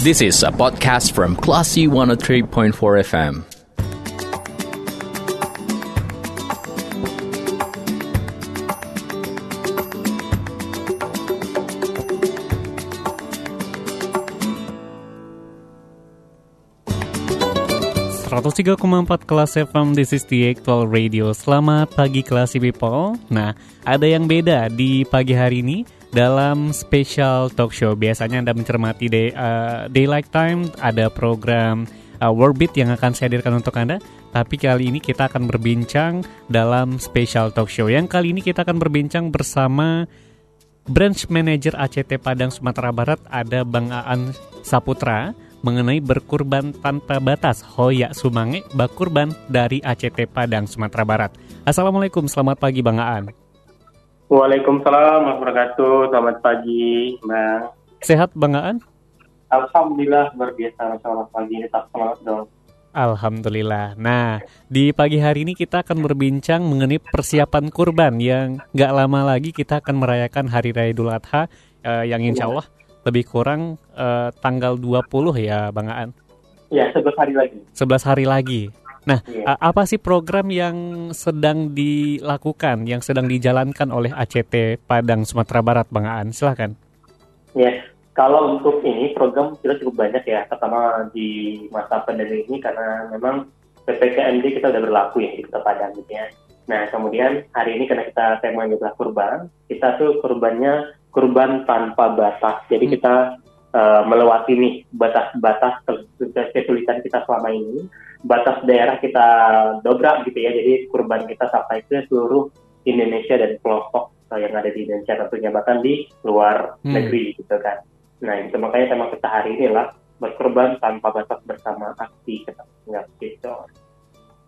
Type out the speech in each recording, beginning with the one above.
This is a podcast from Classy 103.4 FM. empat kelas FM, this is the actual radio. Selamat pagi kelas people. Nah, ada yang beda di pagi hari ini dalam special talk show. Biasanya Anda mencermati day, uh, Daylight Time, ada program uh, Warbit yang akan saya hadirkan untuk Anda. Tapi kali ini kita akan berbincang dalam special talk show. Yang kali ini kita akan berbincang bersama Branch Manager ACT Padang Sumatera Barat ada Bang Aan Saputra mengenai berkurban tanpa batas Hoya Sumange Bakurban dari ACT Padang Sumatera Barat. Assalamualaikum, selamat pagi Bang Aan. Waalaikumsalam warahmatullahi wabarakatuh. Selamat pagi, Bang. Sehat, Bang Aan? Alhamdulillah, luar biasa. Selamat pagi, tetap semangat dong. Alhamdulillah. Nah, di pagi hari ini kita akan berbincang mengenai persiapan kurban yang gak lama lagi kita akan merayakan Hari Raya Idul Adha uh, yang insya Allah lebih kurang uh, tanggal 20 ya Bang Aan. Ya, 11 hari lagi. 11 hari lagi. Nah, yeah. apa sih program yang sedang dilakukan, yang sedang dijalankan oleh ACT Padang Sumatera Barat, Bang Aan? Silahkan. Ya, yeah. kalau untuk ini program kita cukup banyak ya, pertama di masa pandemi ini karena memang PPKMD kita udah berlaku ya di Kota Padang gitu ya. Nah, kemudian hari ini karena kita temanya adalah kurban, kita tuh kurbannya kurban tanpa batas. Jadi hmm. kita uh, melewati nih batas-batas kesulitan kita selama ini batas daerah kita dobrak gitu ya. Jadi kurban kita sampai ke seluruh Indonesia dan pelosok yang ada di Indonesia tentunya bahkan di luar hmm. negeri gitu kan. Nah itu makanya tema kita hari ini lah berkurban tanpa batas bersama aksi kita gitu.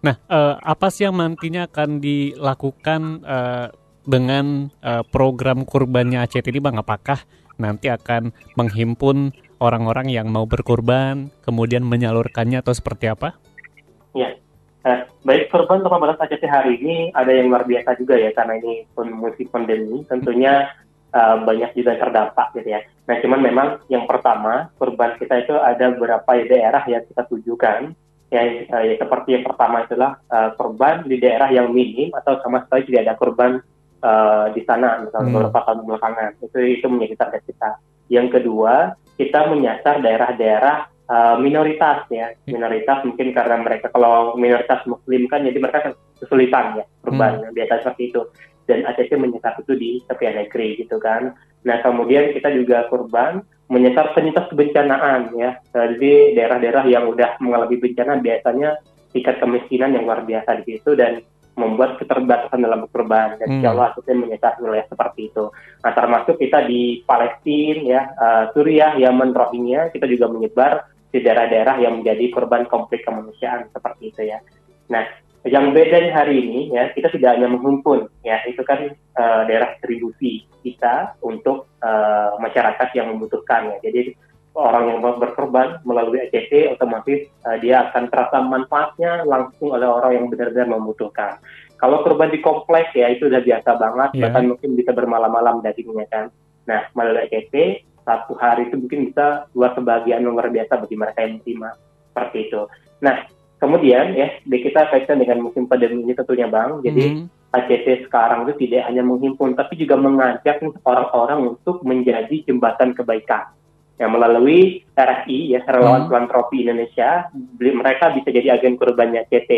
Nah uh, apa sih yang nantinya akan dilakukan uh, dengan uh, program kurbannya ACT ini bang? Apakah nanti akan menghimpun orang-orang yang mau berkurban kemudian menyalurkannya atau seperti apa? Ya, eh, baik korban batas ACT hari ini ada yang luar biasa juga ya karena ini pun musim pandemi tentunya uh, banyak juga terdampak gitu ya. Nah cuman memang yang pertama korban kita itu ada beberapa daerah yang kita tujukan ya, uh, ya seperti yang pertama itulah uh, korban di daerah yang minim atau sama sekali tidak ada korban uh, di sana misalnya hmm. beberapa tahun belakangan itu itu menjadi target kita. Yang kedua kita menyasar daerah-daerah uh, minoritas ya minoritas mungkin karena mereka kalau minoritas muslim kan jadi mereka kesulitan ya perubahan hmm. biasa seperti itu dan ACC menyesat itu di tepian negeri gitu kan nah kemudian kita juga kurban menyesat penyintas kebencanaan ya jadi daerah-daerah yang udah mengalami bencana biasanya tingkat kemiskinan yang luar biasa di situ dan membuat keterbatasan dalam perubahan dan hmm. Allah kita menyesat wilayah seperti itu. Nah termasuk kita di Palestina ya uh, Suriah, Yaman, Rohingya kita juga menyebar di daerah-daerah yang menjadi korban konflik kemanusiaan seperti itu ya. Nah, yang bedanya hari ini ya kita tidak hanya menghimpun ya itu kan uh, daerah distribusi kita untuk uh, masyarakat yang membutuhkan ya. Jadi orang yang berkorban melalui ACT otomatis uh, dia akan terasa manfaatnya langsung oleh orang yang benar-benar membutuhkan. Kalau korban di kompleks ya itu sudah biasa banget yeah. bahkan mungkin bisa bermalam-malam dagingnya kan. Nah melalui ACT satu hari itu mungkin bisa dua kebahagiaan luar biasa bagi mereka yang menerima seperti itu. Nah, kemudian ya kita kaitkan dengan musim pandemi ini tentunya bang. Jadi mm. ACT sekarang itu tidak hanya menghimpun tapi juga mengajak orang-orang untuk menjadi jembatan kebaikan. Ya, melalui RSI ya relawan mm. filantropi Indonesia, mereka bisa jadi agen kurbannya ACT.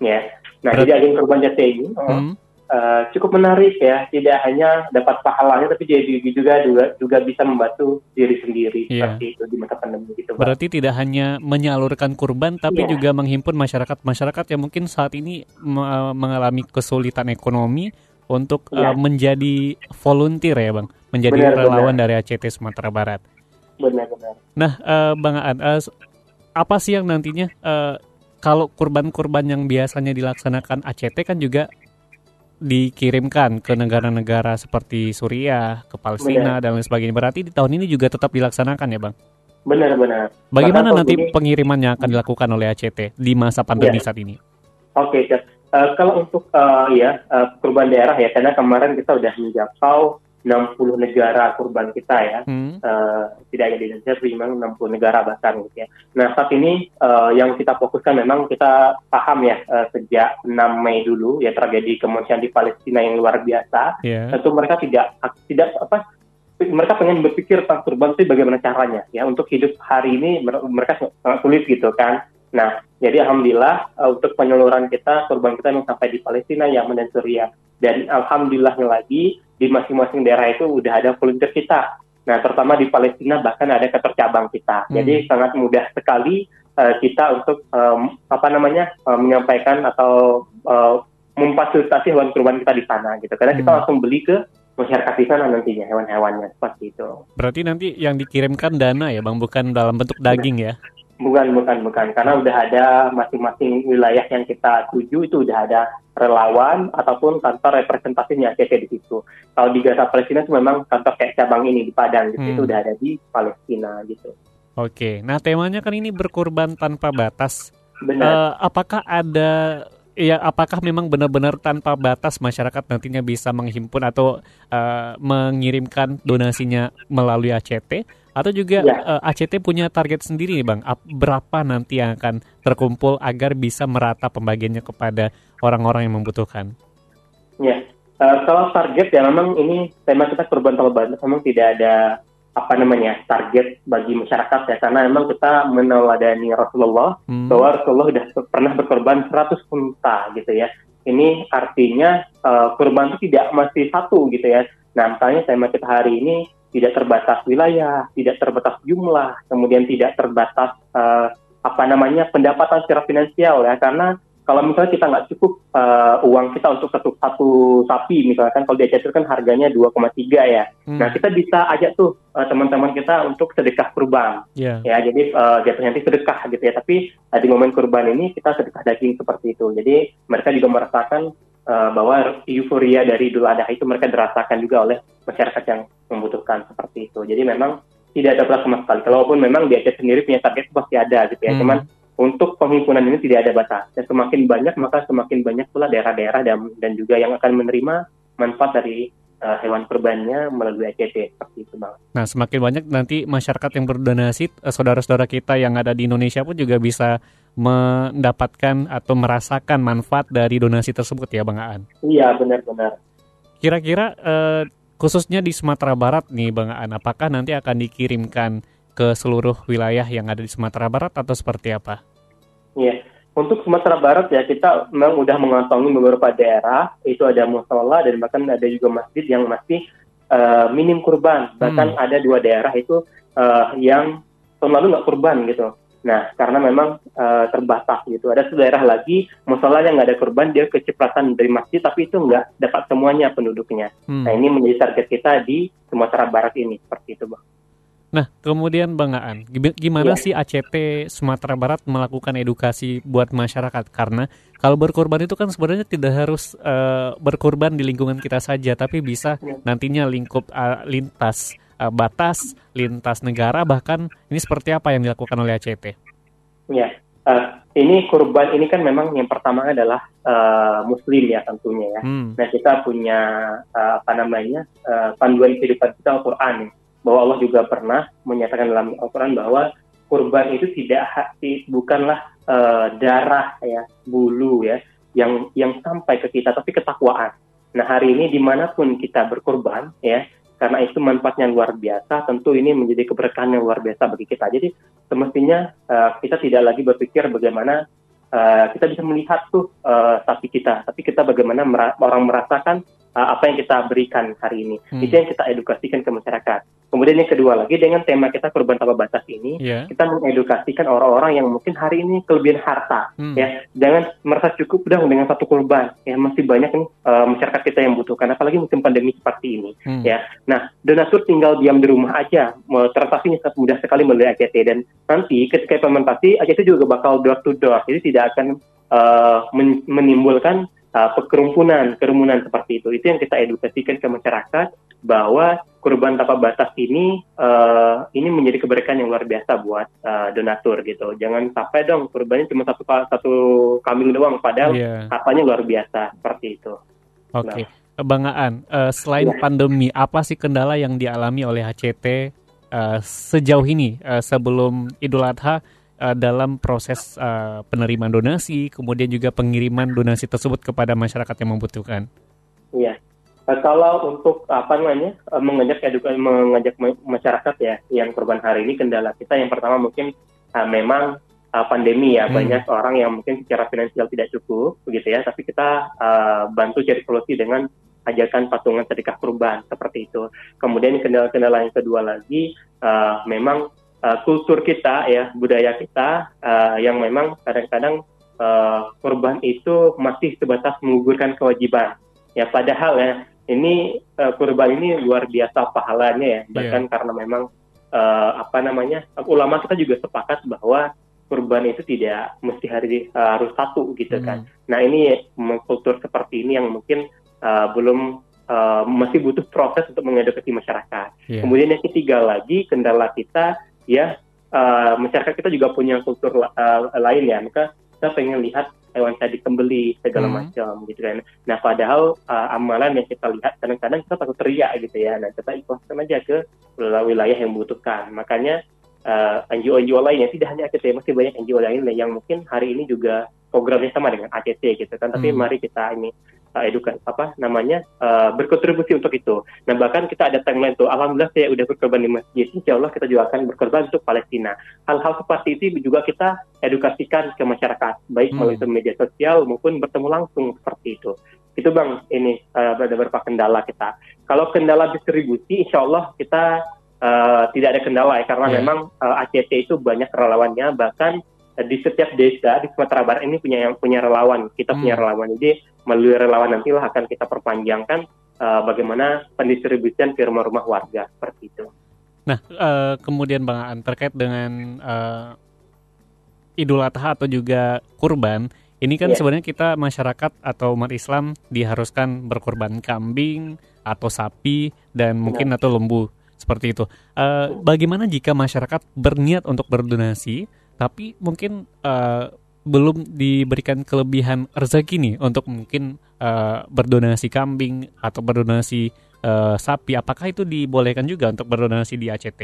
Ya, nah Ber jadi agen kurban ACT ini. Mm uh, cukup menarik ya. Tidak hanya dapat pahalanya, tapi jadi juga juga juga bisa membantu diri sendiri yeah. seperti itu di masa pandemi gitu. Berarti tidak hanya menyalurkan kurban, tapi yeah. juga menghimpun masyarakat masyarakat yang mungkin saat ini mengalami kesulitan ekonomi untuk yeah. uh, menjadi volunteer ya bang, menjadi benar, relawan benar. dari ACT Sumatera Barat. Benar-benar. Nah, uh, bang Aan, uh, apa sih yang nantinya uh, kalau kurban-kurban yang biasanya dilaksanakan ACT kan juga dikirimkan ke negara-negara seperti Suriah, ke Palestina Benar. dan lain sebagainya. Berarti di tahun ini juga tetap dilaksanakan ya, Bang? Benar-benar. Bagaimana nanti ini... pengirimannya akan dilakukan oleh ACT di masa pandemi ya. saat ini? Oke, okay, uh, kalau untuk uh, ya uh, perubahan daerah ya, karena kemarin kita sudah menjangkau 60 negara kurban kita ya. Hmm. Uh, tidak hanya di Indonesia, tapi memang 60 negara bahkan gitu ya. Nah saat ini uh, yang kita fokuskan memang kita paham ya uh, sejak 6 Mei dulu ya tragedi kemanusiaan di Palestina yang luar biasa. Yeah. Tentu mereka tidak tidak apa mereka pengen berpikir tentang kurban itu bagaimana caranya ya untuk hidup hari ini mereka sangat sulit gitu kan. Nah, jadi alhamdulillah uh, untuk penyaluran kita kurban kita yang sampai di Palestina, Yaman dan Suriah. Dan alhamdulillahnya lagi di masing-masing daerah itu udah ada volunteer kita. Nah, terutama di Palestina bahkan ada ketercabang kita. Hmm. Jadi sangat mudah sekali uh, kita untuk um, apa namanya uh, menyampaikan atau uh, memfasilitasi hewan kurban kita di sana gitu. Karena hmm. kita langsung beli ke masyarakat di sana nantinya hewan-hewannya seperti itu. Berarti nanti yang dikirimkan dana ya, bang, bukan dalam bentuk daging ya? Bukan, bukan, bukan. Karena udah ada masing-masing wilayah yang kita tuju itu udah ada relawan ataupun kantor representasinya ACT di situ. Kalau di Gaza Palestina itu memang kantor kayak cabang ini di Padang gitu, hmm. itu udah ada di Palestina gitu. Oke, nah temanya kan ini berkorban tanpa batas. Benar. Uh, apakah ada ya apakah memang benar-benar tanpa batas masyarakat nantinya bisa menghimpun atau uh, mengirimkan donasinya melalui ACT atau juga ya. uh, eh, ACT punya target sendiri nih Bang, berapa nanti yang akan terkumpul agar bisa merata pembagiannya kepada orang-orang yang membutuhkan? Ya, uh, kalau target ya memang ini tema kita korban banget, memang tidak ada apa namanya target bagi masyarakat ya karena memang kita meneladani Rasulullah hmm. bahwa Rasulullah sudah pernah berkorban 100 unta gitu ya. Ini artinya uh, kurban itu tidak masih satu gitu ya. Nah, misalnya tema kita hari ini tidak terbatas wilayah, tidak terbatas jumlah, kemudian tidak terbatas uh, apa namanya pendapatan secara finansial ya karena kalau misalnya kita nggak cukup uh, uang kita untuk satu satu sapi misalkan kalau diajak kan harganya 2,3 ya. Hmm. Nah kita bisa ajak tuh uh, teman-teman kita untuk sedekah kurban. Yeah. Ya jadi uh, jatuhnya nanti sedekah gitu ya. Tapi uh, di momen kurban ini kita sedekah daging seperti itu. Jadi mereka juga merasakan uh, bahwa euforia dari Idul Adha itu mereka dirasakan juga oleh masyarakat yang membutuhkan seperti itu. Jadi memang tidak ada berat sama sekali. Kalaupun memang diajak sendiri punya target pasti ada gitu ya. Hmm. Cuman untuk penghimpunan ini tidak ada batas. Dan semakin banyak maka semakin banyak pula daerah-daerah dan, dan juga yang akan menerima manfaat dari uh, hewan kurbannya melalui ACT seperti itu bang. Nah semakin banyak nanti masyarakat yang berdonasi, uh, saudara-saudara kita yang ada di Indonesia pun juga bisa mendapatkan atau merasakan manfaat dari donasi tersebut ya bang Aan. Iya benar-benar. Kira-kira uh, khususnya di Sumatera Barat nih bang Aan, apakah nanti akan dikirimkan ke seluruh wilayah yang ada di Sumatera Barat atau seperti apa? Iya, untuk Sumatera Barat ya kita memang udah mengantongi beberapa daerah itu ada musola dan bahkan ada juga masjid yang masih uh, minim kurban bahkan hmm. ada dua daerah itu uh, yang tahun lalu nggak kurban gitu. Nah karena memang uh, terbatas gitu. Ada daerah lagi musola yang nggak ada kurban dia kecipratan dari masjid tapi itu nggak dapat semuanya penduduknya. Hmm. Nah ini menjadi target kita di Sumatera Barat ini seperti itu bang. Nah, kemudian Bang Aan, gimana ya. sih ACT Sumatera Barat melakukan edukasi buat masyarakat? Karena kalau berkorban itu kan sebenarnya tidak harus uh, berkorban di lingkungan kita saja, tapi bisa ya. nantinya lingkup uh, lintas uh, batas, lintas negara, bahkan ini seperti apa yang dilakukan oleh ACT? Ya, uh, ini korban ini kan memang yang pertama adalah uh, Muslim ya tentunya ya. Hmm. Nah kita punya uh, apa namanya uh, panduan kehidupan kita Al-Quran ya bahwa Allah juga pernah menyatakan dalam Al-Quran bahwa kurban itu tidak bukanlah uh, darah ya bulu ya yang yang sampai ke kita tapi ketakwaan. Nah hari ini di mana pun kita berkurban ya karena itu manfaatnya luar biasa tentu ini menjadi keberkahan yang luar biasa bagi kita. Jadi semestinya uh, kita tidak lagi berpikir bagaimana uh, kita bisa melihat tuh uh, sapi kita, tapi kita bagaimana mera orang merasakan uh, apa yang kita berikan hari ini. Hmm. Itu yang kita edukasikan ke masyarakat. Kemudian yang kedua lagi dengan tema kita korban tanpa batas ini, yeah. kita mengedukasikan orang-orang yang mungkin hari ini kelebihan harta, hmm. ya jangan merasa cukup udah dengan satu korban, ya masih banyak nih uh, masyarakat kita yang butuhkan, apalagi musim pandemi seperti ini, hmm. ya. Nah, donatur tinggal diam di rumah aja, transaksinya sangat mudah sekali melalui ACT dan nanti ketika implementasi ACT juga bakal door to door, jadi tidak akan uh, menimbulkan uh, kerumunan, kerumunan seperti itu. Itu yang kita edukasikan ke masyarakat bahwa kurban tanpa batas ini uh, ini menjadi keberkahan yang luar biasa buat uh, donatur gitu. Jangan sampai dong kurbannya cuma satu satu kambing doang, padahal yeah. katanya luar biasa seperti itu. Oke. Okay. Nah. Bang Aan, uh, selain ya. pandemi, apa sih kendala yang dialami oleh HCT uh, sejauh ini uh, sebelum Idul Adha uh, dalam proses uh, penerimaan donasi, kemudian juga pengiriman donasi tersebut kepada masyarakat yang membutuhkan? Iya, kalau untuk apa namanya uh, mengajak edukasi, mengajak masyarakat ya yang korban hari ini kendala kita yang pertama mungkin uh, memang uh, pandemi ya hmm. banyak orang yang mungkin secara finansial tidak cukup begitu ya, tapi kita uh, bantu cari solusi dengan ajakan patungan sedekah kurban seperti itu. Kemudian kendala-kendala yang kedua lagi uh, memang uh, kultur kita ya budaya kita uh, yang memang kadang-kadang uh, kurban itu masih sebatas menggugurkan kewajiban ya padahal ya ini uh, kurban ini luar biasa pahalanya ya iya. bahkan yeah. karena memang uh, apa namanya ulama kita juga sepakat bahwa kurban itu tidak mesti hari uh, harus satu gitu kan. hmm. kan. Nah ini kultur seperti ini yang mungkin uh, belum uh, masih butuh proses untuk mengedukasi masyarakat. Yeah. Kemudian yang ketiga lagi kendala kita ya uh, masyarakat kita juga punya kultur uh, lain ya maka kita pengen lihat hewan tadi kembali segala hmm. macam gitu kan nah padahal uh, amalan yang kita lihat kadang-kadang kita takut teriak gitu ya nah kita ikhlaskan aja ke wilayah yang membutuhkan makanya uh, NGO-NGO lainnya tidak hanya ACT masih banyak NGO lain yang mungkin hari ini juga programnya sama dengan ACT gitu kan tapi hmm. mari kita ini uh, edukasi apa namanya uh, berkontribusi untuk itu. Nah bahkan kita ada tagline tuh, alhamdulillah saya udah berkorban di masjid, insya Allah kita juga akan berkorban untuk Palestina. Hal-hal seperti itu juga kita edukasikan ke masyarakat, baik hmm. melalui media sosial maupun bertemu langsung seperti itu. Itu bang, ini uh, ada beberapa kendala kita. Kalau kendala distribusi, insya Allah kita uh, tidak ada kendala ya, karena yeah. memang uh, ACT itu banyak relawannya, bahkan di setiap desa di Sumatera Barat ini punya yang punya relawan. Kita hmm. punya relawan. Jadi melalui relawan nantilah akan kita perpanjangkan uh, bagaimana pendistribusian ke rumah-rumah warga seperti itu. Nah, uh, kemudian Bang Aan terkait dengan uh, Idul Adha atau juga kurban, ini kan yeah. sebenarnya kita masyarakat atau umat Islam diharuskan berkorban kambing atau sapi dan mungkin atau lembu seperti itu. Uh, bagaimana jika masyarakat berniat untuk berdonasi? tapi mungkin uh, belum diberikan kelebihan rezeki nih untuk mungkin uh, berdonasi kambing atau berdonasi uh, sapi. Apakah itu dibolehkan juga untuk berdonasi di ACT?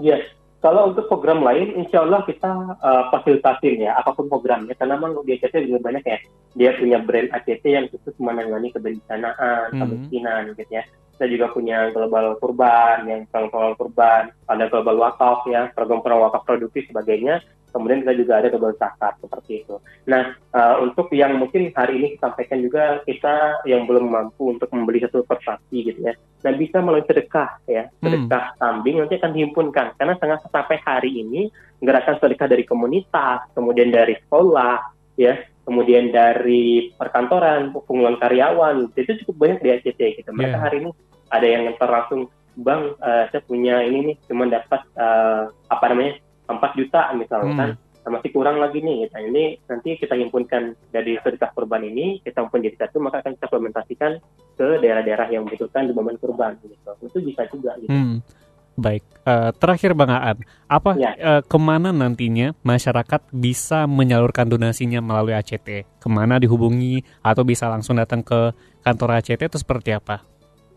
Yes, kalau untuk program lain, insya Allah kita uh, fasilitasin ya, apa pun programnya. Karena memang di ACT juga banyak ya. Dia punya brand ACT yang khusus menangani kebencanaan, hmm. kemiskinan gitu ya kita juga punya global kurban, yang global kurban, ada global wakaf ya, program-program wakaf produktif sebagainya. Kemudian kita juga ada global zakat seperti itu. Nah, uh, untuk yang mungkin hari ini disampaikan juga kita yang belum mampu untuk membeli satu persasi gitu ya. Nah, bisa melalui sedekah ya, hmm. sedekah hmm. kambing nanti akan dihimpunkan karena sangat sampai hari ini gerakan sedekah dari komunitas, kemudian dari sekolah, ya kemudian dari perkantoran, pengumuman karyawan, itu cukup banyak di ACT gitu. Mereka yeah. hari ini ada yang ngantar langsung, bang, uh, saya punya ini nih, cuma dapat uh, apa namanya 4 juta misalkan, hmm. masih kurang lagi nih. Nah ini nanti kita himpunkan dari sedekah kurban ini, kita pun jadi satu, maka akan kita implementasikan ke daerah-daerah yang membutuhkan di momen kurban. Gitu. Itu bisa juga. Gitu. Hmm. Baik, uh, terakhir Bang Aan, apa ya. uh, ke mana nantinya masyarakat bisa menyalurkan donasinya melalui ACT? Ke mana dihubungi atau bisa langsung datang ke kantor ACT itu seperti apa?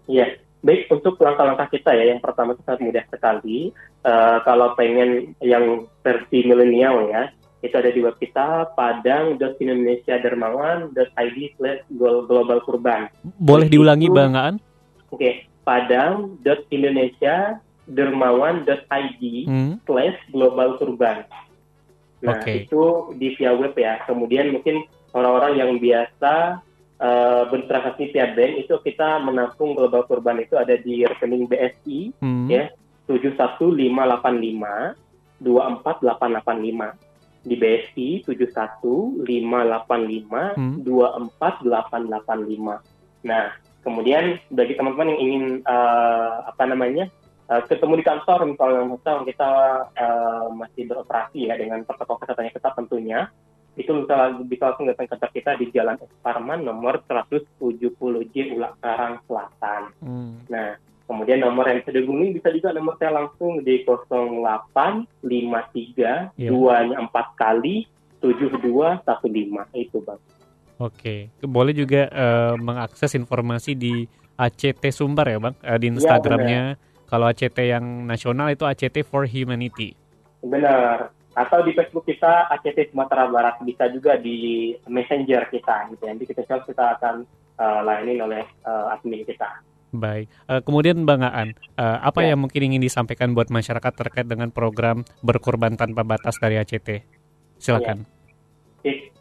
Iya, baik untuk langkah-langkah kita ya, yang pertama itu sangat mudah sekali. Uh, kalau pengen yang versi milenial ya, itu ada di web kita padang.indonesia.dermawan.id slash global kurban. Boleh diulangi Bang Aan? Oke, okay. padang.indonesia dermawan.id hmm. slash global kurban. Nah, okay. itu di via web ya. Kemudian mungkin orang-orang yang biasa uh, bertransaksi via bank itu kita menampung global kurban itu ada di rekening BSI hmm. ya 71585 24885 di BSI 71585 hmm. 24885. Nah, kemudian bagi teman-teman yang ingin uh, apa namanya uh, ketemu di kantor misalnya misal kita uh, masih beroperasi ya dengan protokol kesehatan yang ketat tentunya itu bisa bisa langsung datang ke kita di Jalan Esparman nomor 170J Ulak Karang Selatan. Hmm. Nah, kemudian nomor yang bisa dihubungi bisa juga nomor saya langsung di 0853 yeah. 2 4 kali 7215 itu Bang. Oke, boleh juga uh, mengakses informasi di ACT Sumbar ya bang, uh, di iya, Instagramnya. Ya, Kalau ACT yang nasional itu ACT for Humanity. Benar. Atau di Facebook kita ACT Sumatera Barat bisa juga di Messenger kita gitu. Nanti kita kita akan uh, layani oleh uh, admin kita. Baik. Uh, kemudian Bang Aan, uh, apa ya. yang mungkin ingin disampaikan buat masyarakat terkait dengan program berkorban tanpa batas dari ACT? Silakan. Ya.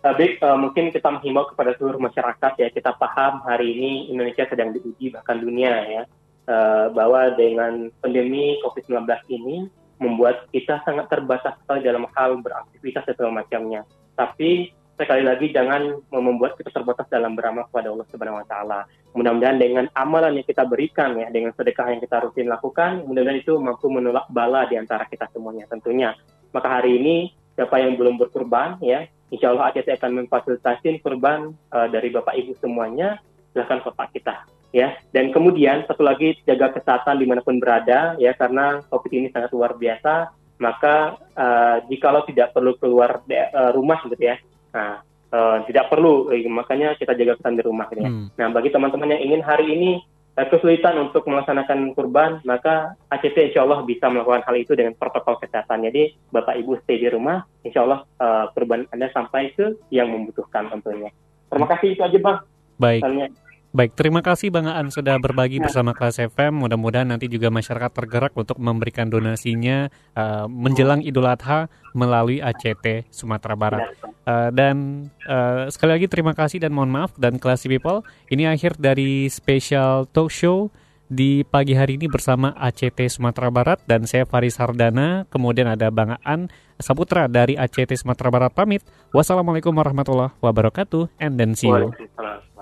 Baik, uh, mungkin kita menghimbau kepada seluruh masyarakat ya kita paham hari ini Indonesia sedang diuji bahkan dunia ya uh, bahwa dengan pandemi COVID-19 ini membuat kita sangat terbatas sekali dalam hal beraktivitas dan segala macamnya. Tapi sekali lagi jangan membuat kita terbatas dalam beramal kepada Allah Subhanahu wa taala. Mudah-mudahan dengan amalan yang kita berikan ya, dengan sedekah yang kita rutin lakukan, mudah-mudahan itu mampu menolak bala di antara kita semuanya tentunya. Maka hari ini siapa yang belum berkurban ya, Insya Allah ACT akan memfasilitasi kurban uh, dari Bapak Ibu semuanya, silahkan kontak kita. Ya. Dan kemudian satu lagi jaga kesehatan di mana pun berada ya karena COVID ini sangat luar biasa. Maka uh, jikalau tidak perlu keluar uh, rumah gitu ya, nah uh, tidak perlu makanya kita jaga kesehatan di rumah gitu ya. Hmm. Nah bagi teman-teman yang ingin hari ini Eh, kesulitan untuk melaksanakan kurban, maka ACT insya Allah bisa melakukan hal itu dengan protokol kesehatan. Jadi Bapak Ibu stay di rumah, insya Allah uh, kurban Anda sampai ke yang membutuhkan tentunya. Terima kasih itu aja Bang. Baik. Misalnya. Baik, terima kasih Bang Aan sudah berbagi ya. bersama kelas FM. Mudah-mudahan nanti juga masyarakat tergerak untuk memberikan donasinya uh, menjelang Idul Adha melalui ACT Sumatera Barat. Uh, dan uh, sekali lagi terima kasih dan mohon maaf dan kelas People. Ini akhir dari special talk show di pagi hari ini bersama ACT Sumatera Barat dan saya Faris Hardana. Kemudian ada Bang Aan Saputra dari ACT Sumatera Barat pamit. Wassalamualaikum warahmatullahi wabarakatuh and then see you.